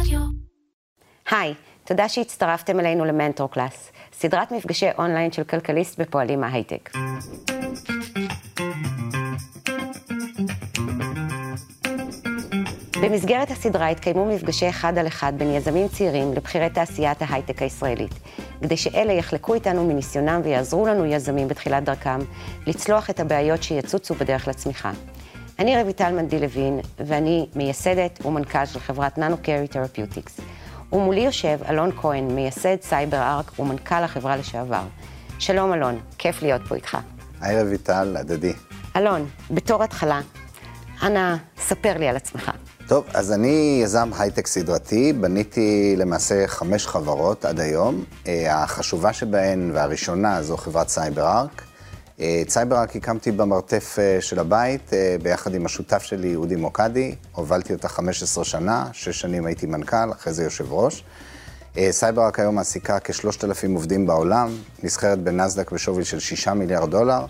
רדיו. היי, תודה שהצטרפתם אלינו למנטור קלאס, סדרת מפגשי אונליין של כלכליסט ופועלים מההייטק. במסגרת הסדרה התקיימו מפגשי אחד על אחד בין יזמים צעירים לבכירי תעשיית ההייטק הישראלית, כדי שאלה יחלקו איתנו מניסיונם ויעזרו לנו יזמים בתחילת דרכם לצלוח את הבעיות שיצוצו בדרך לצמיחה. אני רויטל מנדי לוין, ואני מייסדת ומנכ"ל של חברת NanoCarry Therapeutics. ומולי יושב אלון כהן, מייסד CyberArk ומנכ"ל החברה לשעבר. שלום אלון, כיף להיות פה איתך. היי רויטל, הדדי. אלון, בתור התחלה, אנא, ספר לי על עצמך. טוב, אז אני יזם הייטק סדרתי, בניתי למעשה חמש חברות עד היום. אה, החשובה שבהן והראשונה זו חברת סייבר ארק. אה, את CyberArk הקמתי במרתף אה, של הבית, ביחד עם השותף שלי, אודי מוקדי. הובלתי אותה 15 שנה, שש שנים הייתי מנכ"ל, אחרי זה יושב ראש. CyberArk היום מעסיקה כ-3,000 עובדים בעולם, נסחרת בנסדק בשווי של 6 מיליארד דולר.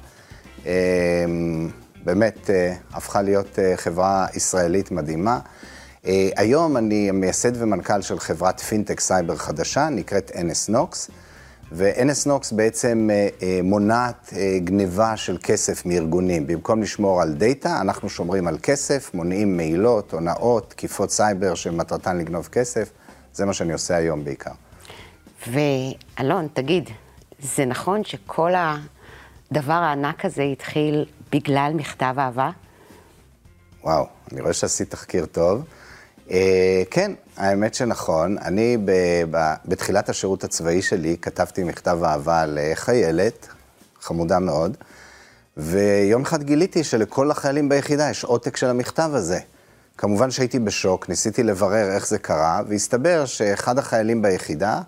באמת אה, הפכה להיות אה, חברה ישראלית מדהימה. אה, היום אני מייסד ומנכ"ל של חברת פינטק סייבר חדשה, נקראת nsKnox, ו-nsKnox בעצם מונעת גניבה של כסף מארגונים. במקום לשמור על דאטה, אנחנו שומרים על כסף, מונעים מעילות, הונאות, תקיפות סייבר שמטרתן לגנוב כסף. זה מה שאני עושה היום בעיקר. ואלון, תגיד, זה נכון שכל הדבר הענק הזה התחיל בגלל מכתב אהבה? וואו, אני רואה שעשית תחקיר טוב. אה, כן, האמת שנכון. אני ב, ב, בתחילת השירות הצבאי שלי כתבתי מכתב אהבה לחיילת, חמודה מאוד, ויום אחד גיליתי שלכל החיילים ביחידה יש עותק של המכתב הזה. כמובן שהייתי בשוק, ניסיתי לברר איך זה קרה, והסתבר שאחד החיילים ביחידה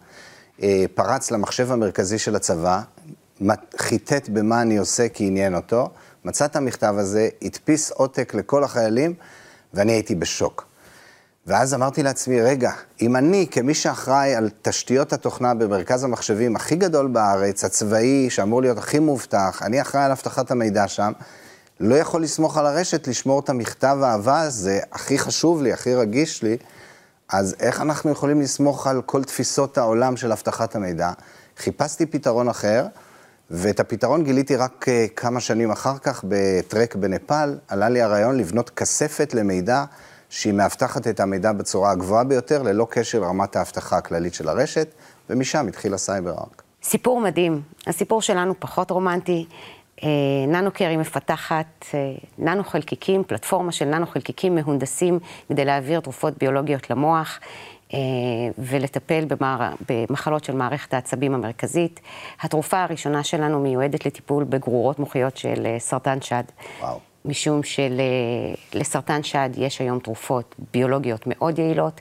uh, פרץ למחשב המרכזי של הצבא, חיטט במה אני עושה כי עניין אותו, מצא את המכתב הזה, הדפיס עותק לכל החיילים, ואני הייתי בשוק. ואז אמרתי לעצמי, רגע, אם אני, כמי שאחראי על תשתיות התוכנה במרכז המחשבים הכי גדול בארץ, הצבאי, שאמור להיות הכי מאובטח, אני אחראי על אבטחת המידע שם, לא יכול לסמוך על הרשת לשמור את המכתב האהבה הזה, הכי חשוב לי, הכי רגיש לי, אז איך אנחנו יכולים לסמוך על כל תפיסות העולם של אבטחת המידע? חיפשתי פתרון אחר. ואת הפתרון גיליתי רק uh, כמה שנים אחר כך בטרק בנפאל, עלה לי הרעיון לבנות כספת למידע שהיא מאבטחת את המידע בצורה הגבוהה ביותר, ללא קשר לרמת האבטחה הכללית של הרשת, ומשם התחיל ה CyberArk. סיפור מדהים. הסיפור שלנו פחות רומנטי. אה, NanoCarry מפתחת אה, ננו חלקיקים, פלטפורמה של ננו חלקיקים מהונדסים כדי להעביר תרופות ביולוגיות למוח. אה, ולטפל במער... במחלות של מערכת העצבים המרכזית. התרופה הראשונה שלנו מיועדת לטיפול בגרורות מוחיות של סרטן שד. וואו. משום שלסרטן שד יש היום תרופות ביולוגיות מאוד יעילות,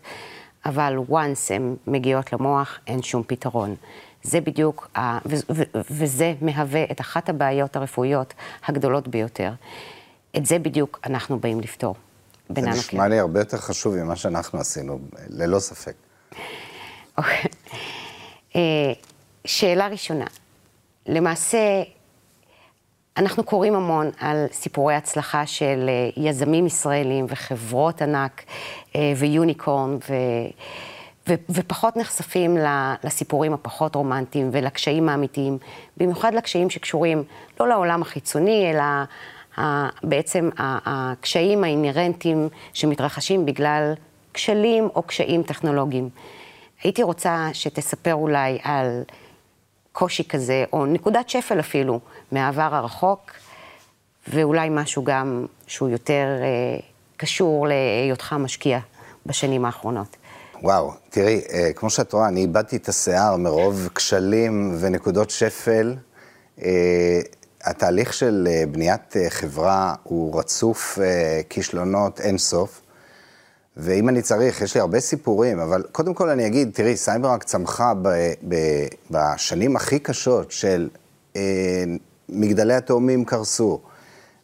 אבל once הן מגיעות למוח, אין שום פתרון. זה בדיוק, ה... ו... ו... וזה מהווה את אחת הבעיות הרפואיות הגדולות ביותר. את זה בדיוק אנחנו באים לפתור. זה נשמע לי הרבה יותר חשוב ממה שאנחנו עשינו, ללא ספק. אוקיי. אה, שאלה ראשונה, למעשה, אנחנו קוראים המון על סיפורי הצלחה של אה, יזמים ישראלים וחברות ענק אה, ויוניקורן, ו... ו... ופחות נחשפים לסיפורים הפחות רומנטיים ולקשיים האמיתיים, במיוחד לקשיים שקשורים לא לעולם החיצוני, אלא בעצם הקשיים האינהרנטיים שמתרחשים בגלל כשלים או קשיים טכנולוגיים. הייתי רוצה שתספר אולי על קושי כזה, או נקודת שפל אפילו, מהעבר הרחוק, ואולי משהו גם שהוא יותר אה, קשור להיותך משקיע בשנים האחרונות. וואו, תראי, אה, כמו שאת רואה, אני איבדתי את השיער מרוב כשלים ונקודות שפל. אה, התהליך של אה, בניית אה, חברה הוא רצוף אה, כישלונות אינסוף. ואם אני צריך, יש לי הרבה סיפורים, אבל קודם כל אני אגיד, תראי, CyberArk צמחה ב, ב, בשנים הכי קשות של אה, מגדלי התאומים קרסו,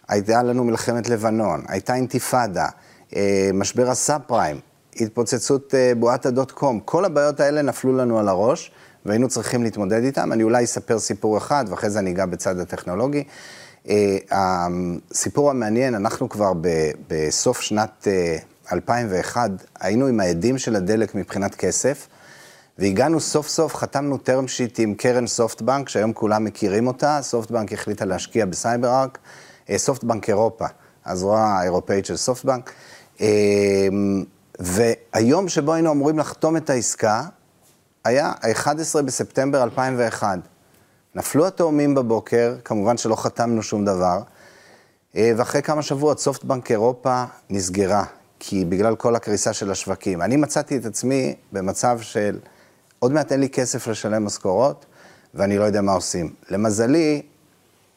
הייתה לנו מלחמת לבנון, הייתה אינתיפאדה, אה, משבר הסאב פריים, התפוצצות אה, בועת הדוט קום, כל הבעיות האלה נפלו לנו על הראש. והיינו צריכים להתמודד איתם. אני אולי אספר סיפור אחד, ואחרי זה אני אגע בצד הטכנולוגי. אה, הסיפור המעניין, אנחנו כבר בסוף שנת 2001, היינו על האדים של הדלק מבחינת כסף, והגענו סוף סוף, חתמנו term sheet עם קרן SoftBank, שהיום כולם מכירים אותה, SoftBank החליטה להשקיע ב CyberArk, אה, SoftBank אירופה, הזרוע האירופאית של SoftBank. אה, והיום שבו היינו אמורים לחתום את העסקה, היה ה-11 בספטמבר 2001. נפלו התאומים בבוקר, כמובן שלא חתמנו שום דבר, אה, ואחרי כמה שבועות סופטבנק אירופה נסגרה, כי בגלל כל הקריסה של השווקים. אני מצאתי את עצמי במצב של עוד מעט אין לי כסף לשלם משכורות, ואני לא יודע מה עושים. למזלי,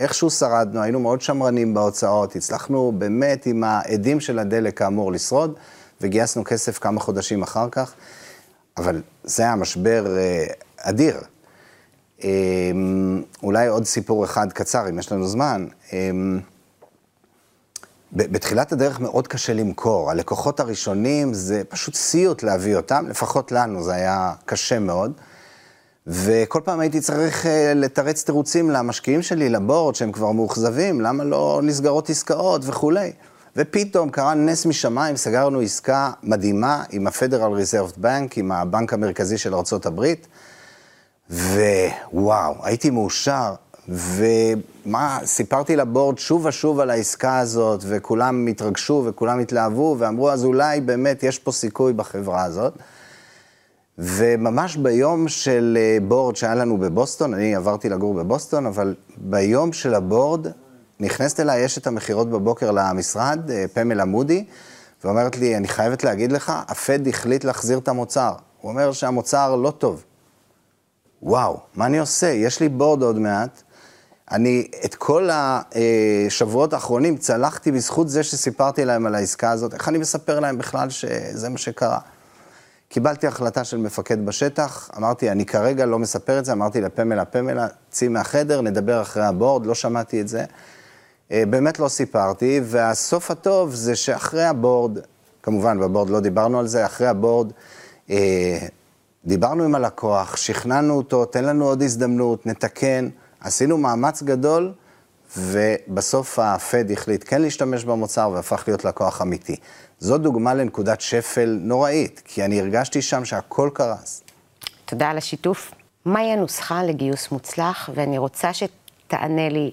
איכשהו שרדנו, היינו מאוד שמרנים בהוצאות, הצלחנו באמת עם העדים של הדלק כאמור לשרוד, וגייסנו כסף כמה חודשים אחר כך, אבל זה היה משבר אה, אדיר. אה, אולי עוד סיפור אחד קצר, אם יש לנו זמן. אה, בתחילת הדרך מאוד קשה למכור. הלקוחות הראשונים זה פשוט סיוט להביא אותם, לפחות לנו זה היה קשה מאוד. וכל פעם הייתי צריך אה, לתרץ תירוצים למשקיעים שלי, לבורד, שהם כבר מאוכזבים, למה לא נסגרות עסקאות וכולי. ופתאום קרה נס משמיים, סגרנו עסקה מדהימה עם ה-Federal Reserve Bank, עם הבנק המרכזי של ארה"ב, ווואו, הייתי מאושר. ומה, סיפרתי לבורד שוב ושוב על העסקה הזאת, וכולם התרגשו וכולם התלהבו, ואמרו, אז אולי באמת יש פה סיכוי בחברה הזאת. וממש ביום של אה, בורד שהיה לנו בבוסטון, אני עברתי לגור בבוסטון, אבל ביום של הבורד, נכנסת אליי אשת המכירות בבוקר למשרד, אה, פמלה מודי, ואומרת לי, אני חייבת להגיד לך, הפד החליט להחזיר את המוצר. הוא אומר שהמוצר לא טוב. וואו, מה אני עושה? יש לי בורד עוד מעט, אני את כל השבועות האחרונים צלחתי בזכות זה שסיפרתי להם על העסקה הזאת. איך אני מספר להם בכלל שזה מה שקרה? קיבלתי החלטה של מפקד בשטח, אמרתי, אני כרגע לא מספר את זה, אמרתי לפמלה, פמלה, צאי מהחדר, נדבר אחרי הבורד, לא שמעתי את זה. אה, באמת לא סיפרתי, והסוף הטוב זה שאחרי הבורד, כמובן בבורד לא דיברנו על זה, אחרי הבורד, אה, דיברנו עם הלקוח, שכנענו אותו, תן לנו עוד הזדמנות, נתקן. עשינו מאמץ גדול, ובסוף הפד החליט כן להשתמש במוצר והפך להיות לקוח אמיתי. זו דוגמה לנקודת שפל נוראית, כי אני הרגשתי שם שהכל קרס. תודה על השיתוף. מהי הנוסחה לגיוס מוצלח? ואני רוצה שתענה לי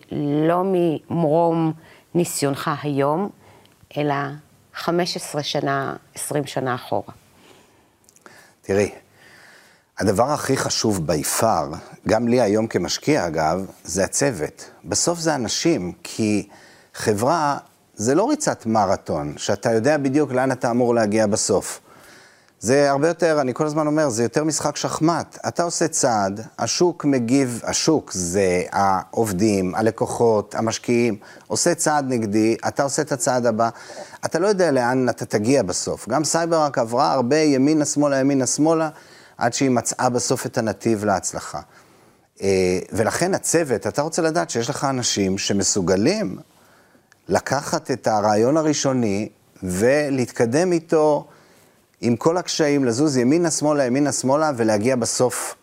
לא ממרום ניסיונך היום, אלא 15 שנה, 20 שנה אחורה. תראי, הדבר הכי חשוב בי פאר, גם לי היום כמשקיע אגב, זה הצוות. בסוף זה אנשים, כי חברה זה לא ריצת מרתון, שאתה יודע בדיוק לאן אתה אמור להגיע בסוף. זה הרבה יותר, אני כל הזמן אומר, זה יותר משחק שחמט. אתה עושה צעד, השוק מגיב, השוק זה העובדים, הלקוחות, המשקיעים, עושה צעד נגדי, אתה עושה את הצעד הבא. אתה לא יודע לאן אתה תגיע בסוף. גם סייבר רק עברה הרבה ימינה-שמאלה, ימינה-שמאלה. עד שהיא מצאה בסוף את הנתיב להצלחה. אה, ולכן הצוות, אתה רוצה לדעת שיש לך אנשים שמסוגלים לקחת את הרעיון הראשוני ולהתקדם איתו עם כל הקשיים, לזוז ימינה-שמאלה, ימינה-שמאלה, ולהגיע בסוף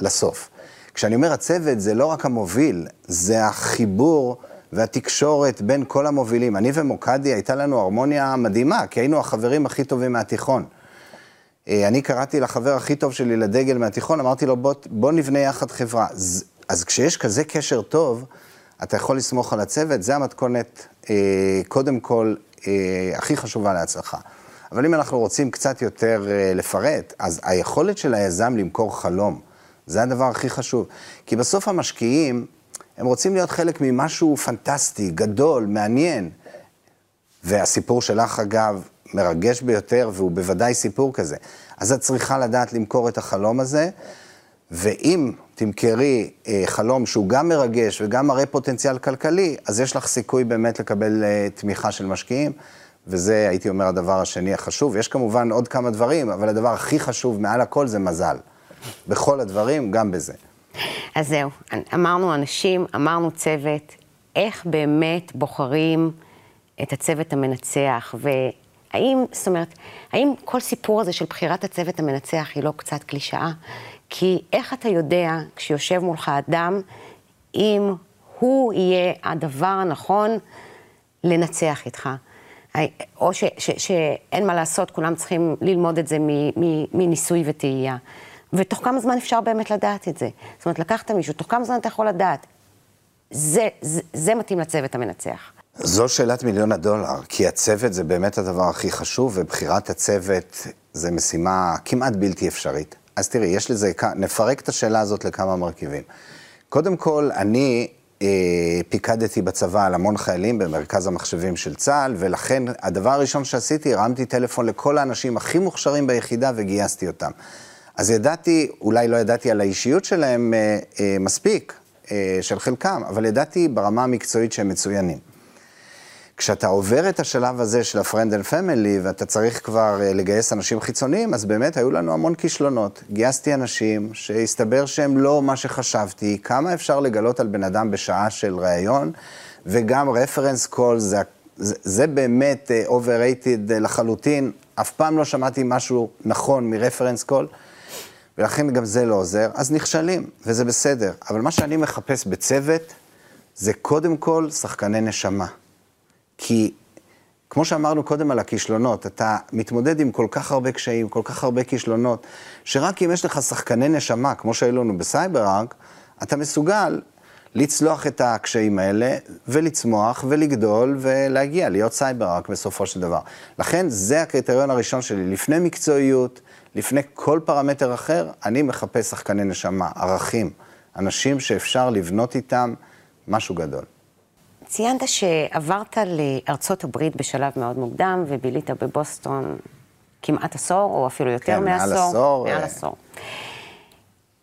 לסוף. כשאני אומר הצוות, זה לא רק המוביל, זה החיבור והתקשורת בין כל המובילים. אני ומוקדי, הייתה לנו הרמוניה מדהימה, כי היינו החברים הכי טובים מהתיכון. אה, אני קראתי לחבר הכי טוב שלי לדגל מהתיכון, אמרתי לו, בוא, בוא נבנה יחד חברה. אז, אז כשיש כזה קשר טוב, אתה יכול לסמוך על הצוות, זה המתכונת, אה, קודם כל, אה, הכי חשובה להצלחה. אבל אם אנחנו רוצים קצת יותר אה, לפרט, אז היכולת של היזם למכור חלום, זה הדבר הכי חשוב. כי בסוף המשקיעים, הם רוצים להיות חלק ממשהו פנטסטי, גדול, מעניין. והסיפור שלך, אגב, מרגש ביותר, והוא בוודאי סיפור כזה. אז את צריכה לדעת למכור את החלום הזה, ואם תמכרי אה, חלום שהוא גם מרגש וגם מראה פוטנציאל כלכלי, אז יש לך סיכוי באמת לקבל אה, תמיכה של משקיעים, וזה, הייתי אומר, הדבר השני החשוב. יש כמובן עוד כמה דברים, אבל הדבר הכי חשוב מעל הכל זה מזל. בכל הדברים, גם בזה. אז זהו, אמרנו אנשים, אמרנו צוות, איך באמת בוחרים את הצוות המנצח, ו... האם, זאת אומרת, האם כל סיפור הזה של בחירת הצוות המנצח היא לא קצת קלישאה? כי איך אתה יודע, כשיושב מולך אדם, אם הוא יהיה הדבר הנכון לנצח איתך? או ש, ש, שאין מה לעשות, כולם צריכים ללמוד את זה מניסוי וטעייה. ותוך כמה זמן אפשר באמת לדעת את זה? זאת אומרת, לקחת מישהו, תוך כמה זמן אתה יכול לדעת? זה, זה, זה מתאים לצוות המנצח. זו שאלת מיליון הדולר, כי הצוות זה באמת הדבר הכי חשוב, ובחירת הצוות זה משימה כמעט בלתי אפשרית. אז תראי, יש לזה, נפרק את השאלה הזאת לכמה מרכיבים. קודם כל, אני אה, פיקדתי בצבא על המון חיילים במרכז המחשבים של צה"ל, ולכן הדבר הראשון שעשיתי, הרמתי טלפון לכל האנשים הכי מוכשרים ביחידה וגייסתי אותם. אז ידעתי, אולי לא ידעתי על האישיות שלהם אה, אה, מספיק, אה, של חלקם, אבל ידעתי ברמה המקצועית שהם מצוינים. כשאתה עובר את השלב הזה של ה-friend and family, ואתה צריך כבר אה, לגייס אנשים חיצוניים, אז באמת היו לנו המון כישלונות. גייסתי אנשים שהסתבר שהם לא מה שחשבתי, כמה אפשר לגלות על בן אדם בשעה של ראיון, וגם reference call זה, זה, זה באמת uh, overrated לחלוטין, אף פעם לא שמעתי משהו נכון מ-reference call. ולכן גם זה לא עוזר, אז נכשלים, וזה בסדר. אבל מה שאני מחפש בצוות, זה קודם כל שחקני נשמה. כי כמו שאמרנו קודם על הכישלונות, אתה מתמודד עם כל כך הרבה קשיים, כל כך הרבה כישלונות, שרק אם יש לך שחקני נשמה, כמו שהיו לנו ב CyberArk, אתה מסוגל לצלוח את הקשיים האלה, ולצמוח, ולגדול, ולהגיע, להיות CyberArk בסופו של דבר. לכן, זה הקריטריון הראשון שלי. לפני מקצועיות, לפני כל פרמטר אחר, אני מחפש שחקני נשמה, ערכים, אנשים שאפשר לבנות איתם משהו גדול. ציינת שעברת לארצות הברית בשלב מאוד מוקדם, ובילית בבוסטון כמעט עשור, או אפילו יותר כן, מעשור. מעל עשור. מעל עשור.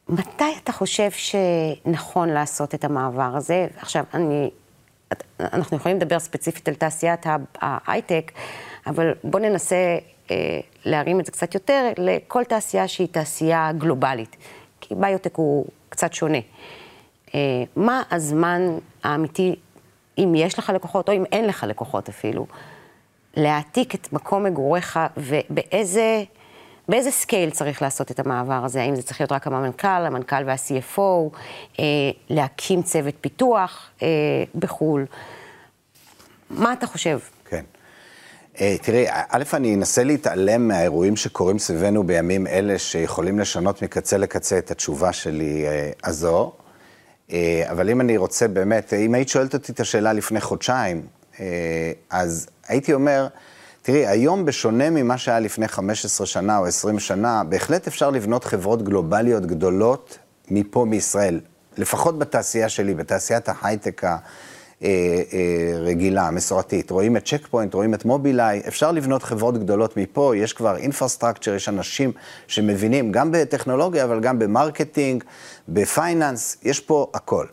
מתי אתה חושב שנכון לעשות את המעבר הזה? עכשיו, אני, אנחנו יכולים לדבר ספציפית על תעשיית ההייטק, אבל בוא ננסה אה, להרים את זה קצת יותר לכל תעשייה שהיא תעשייה גלובלית, כי ביוטק הוא קצת שונה. אה, מה הזמן האמיתי, אם יש לך לקוחות או אם אין לך לקוחות אפילו, להעתיק את מקום מגוריך ובאיזה... באיזה scale צריך לעשות את המעבר הזה? האם זה צריך להיות רק המנכ"ל, המנכ"ל וה-CFO, אה, להקים צוות פיתוח אה, בחו"ל? מה אתה חושב? כן. אה, תראי, א', אני אנסה להתעלם מהאירועים שקורים סביבנו בימים אלה, שיכולים לשנות מקצה לקצה את התשובה שלי אה, הזו. אה, אבל אם אני רוצה באמת, אם היית שואלת אותי את השאלה לפני חודשיים, אז הייתי אומר, תראי, היום בשונה ממה שהיה לפני 15 שנה או 20 שנה, בהחלט אפשר לבנות חברות גלובליות גדולות מפה מישראל. לפחות בתעשייה שלי, בתעשיית ההייטק הרגילה, אה, המסורתית. רואים את Check Point, רואים את Mobileye, אפשר לבנות חברות גדולות מפה, יש כבר infrastructure, יש אנשים שמבינים גם בטכנולוגיה, אבל גם ב marketing, ב finance, יש פה הכל.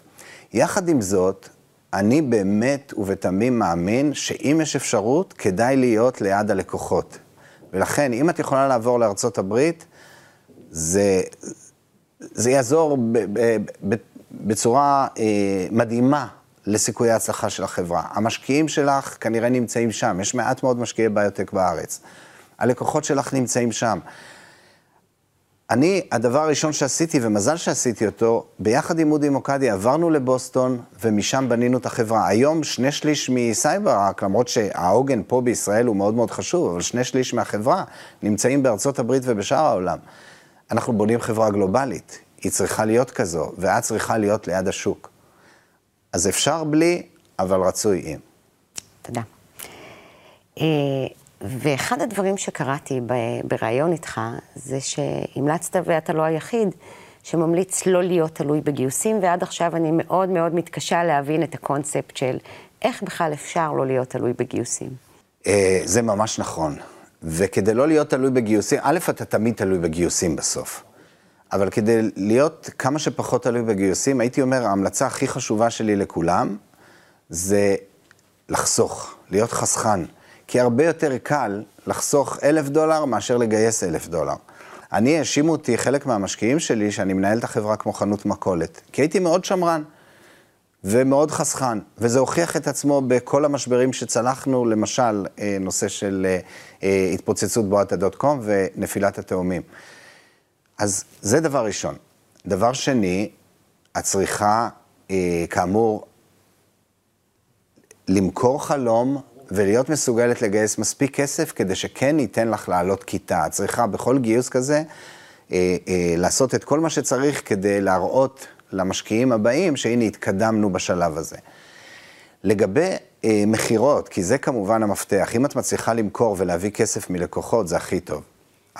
יחד עם זאת, אני באמת ובתמים מאמין שאם יש אפשרות, כדאי להיות ליד הלקוחות. ולכן, אם את יכולה לעבור לארצות הברית, זה, זה יעזור ב, ב, ב, בצורה אה, מדהימה לסיכויי ההצלחה של החברה. המשקיעים שלך כנראה נמצאים שם, יש מעט מאוד משקיעי ביוטק בארץ. הלקוחות שלך נמצאים שם. אני, הדבר הראשון שעשיתי, ומזל שעשיתי אותו, ביחד עם אודי מוקדי עברנו לבוסטון, ומשם בנינו את החברה. היום שני שליש מסייבראק, למרות שהעוגן פה בישראל הוא מאוד מאוד חשוב, אבל שני שליש מהחברה נמצאים בארצות הברית ובשאר העולם. אנחנו בונים חברה גלובלית, היא צריכה להיות כזו, ואת צריכה להיות ליד השוק. אז אפשר בלי, אבל רצוי עם. תודה. אה, ואחד הדברים שקראתי בריאיון איתך, זה שהמלצת, ואתה לא היחיד, שממליץ לא להיות תלוי בגיוסים, ועד עכשיו אני מאוד מאוד מתקשה להבין את הקונספט של איך בכלל אפשר לא להיות תלוי בגיוסים. אה, זה ממש נכון. וכדי לא להיות תלוי בגיוסים, א', אתה תמיד תלוי בגיוסים בסוף. אבל כדי להיות כמה שפחות תלוי בגיוסים, הייתי אומר, ההמלצה הכי חשובה שלי לכולם, זה לחסוך, להיות חסכן. כי הרבה יותר קל לחסוך אלף דולר מאשר לגייס אלף דולר. אני, האשימו אותי, חלק מהמשקיעים שלי, שאני מנהל את החברה כמו חנות מכולת. כי הייתי מאוד שמרן ומאוד חסכן, וזה הוכיח את עצמו בכל המשברים שצלחנו, למשל, אה, נושא של אה, אה, התפוצצות בועת הדוט קום ונפילת התאומים. אז זה דבר ראשון. דבר שני, את צריכה, כאמור, למכור חלום ולהיות מסוגלת לגייס מספיק כסף כדי שכן ייתן לך לעלות כיתה. את צריכה בכל גיוס כזה אה, אה, לעשות את כל מה שצריך כדי להראות למשקיעים הבאים שהנה התקדמנו בשלב הזה. לגבי אה, מכירות, כי זה כמובן המפתח, אם את מצליחה למכור ולהביא כסף מלקוחות, זה הכי טוב.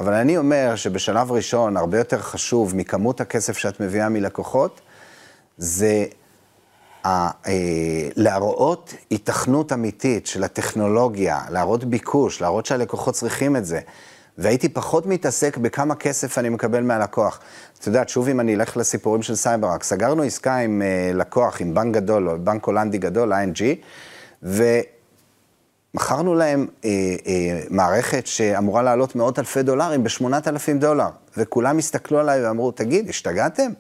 אבל אני אומר שבשלב ראשון, הרבה יותר חשוב מכמות הכסף שאת מביאה מלקוחות, זה ה, אה, להראות התכנות אמיתית של הטכנולוגיה, להראות ביקוש, להראות שהלקוחות צריכים את זה. והייתי פחות מתעסק בכמה כסף אני מקבל מהלקוח. את יודעת, שוב אם אני אלך לסיפורים של CyberArk, סגרנו עסקה עם אה, לקוח, עם בנק גדול, בנק הולנדי גדול, ING, ומכרנו להם אה, אה, מערכת שאמורה לעלות מאות אלפי דולרים בשמונת אלפים דולר, וכולם הסתכלו עליי ואמרו, תגיד, השתגעתם?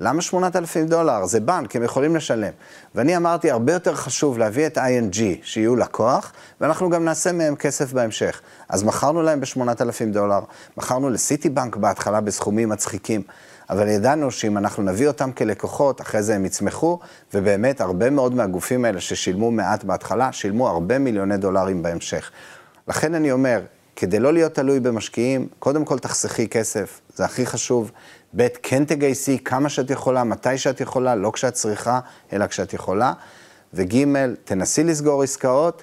למה 8,000 דולר? זה בנק, הם יכולים לשלם. ואני אמרתי, הרבה יותר חשוב להביא את ING, שיהיו לקוח, ואנחנו גם נעשה מהם כסף בהמשך. אז מכרנו להם ב-8,000 דולר, מכרנו לסיטי בנק בהתחלה בסכומים מצחיקים, אבל ידענו שאם אנחנו נביא אותם כלקוחות, אחרי זה הם יצמחו, ובאמת הרבה מאוד מהגופים האלה ששילמו מעט בהתחלה, שילמו הרבה מיליוני דולרים בהמשך. לכן אני אומר, כדי לא להיות תלוי במשקיעים, קודם כל תחסכי כסף, זה הכי חשוב. ב', כן תגייסי כמה שאת יכולה, מתי שאת יכולה, לא כשאת צריכה, אלא כשאת יכולה. וג', תנסי לסגור עסקאות,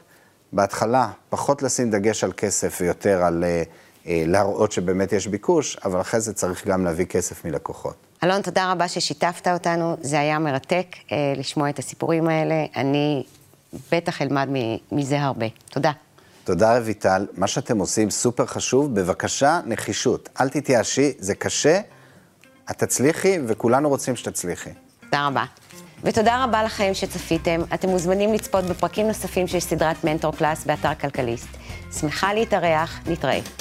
בהתחלה פחות לשים דגש על כסף ויותר על אה, להראות שבאמת יש ביקוש, אבל אחרי זה צריך גם להביא כסף מלקוחות. אלון, תודה רבה ששיתפת אותנו, זה היה מרתק אה, לשמוע את הסיפורים האלה. אני בטח אלמד מזה הרבה. תודה. תודה רויטל, מה שאתם עושים סופר חשוב, בבקשה נחישות, אל תתייאשי, זה קשה, את תצליחי וכולנו רוצים שתצליחי. תודה רבה. ותודה רבה לכם שצפיתם. אתם מוזמנים לצפות בפרקים נוספים של סדרת מנטור קלאס באתר כלכליסט. שמחה להתארח, נתראה.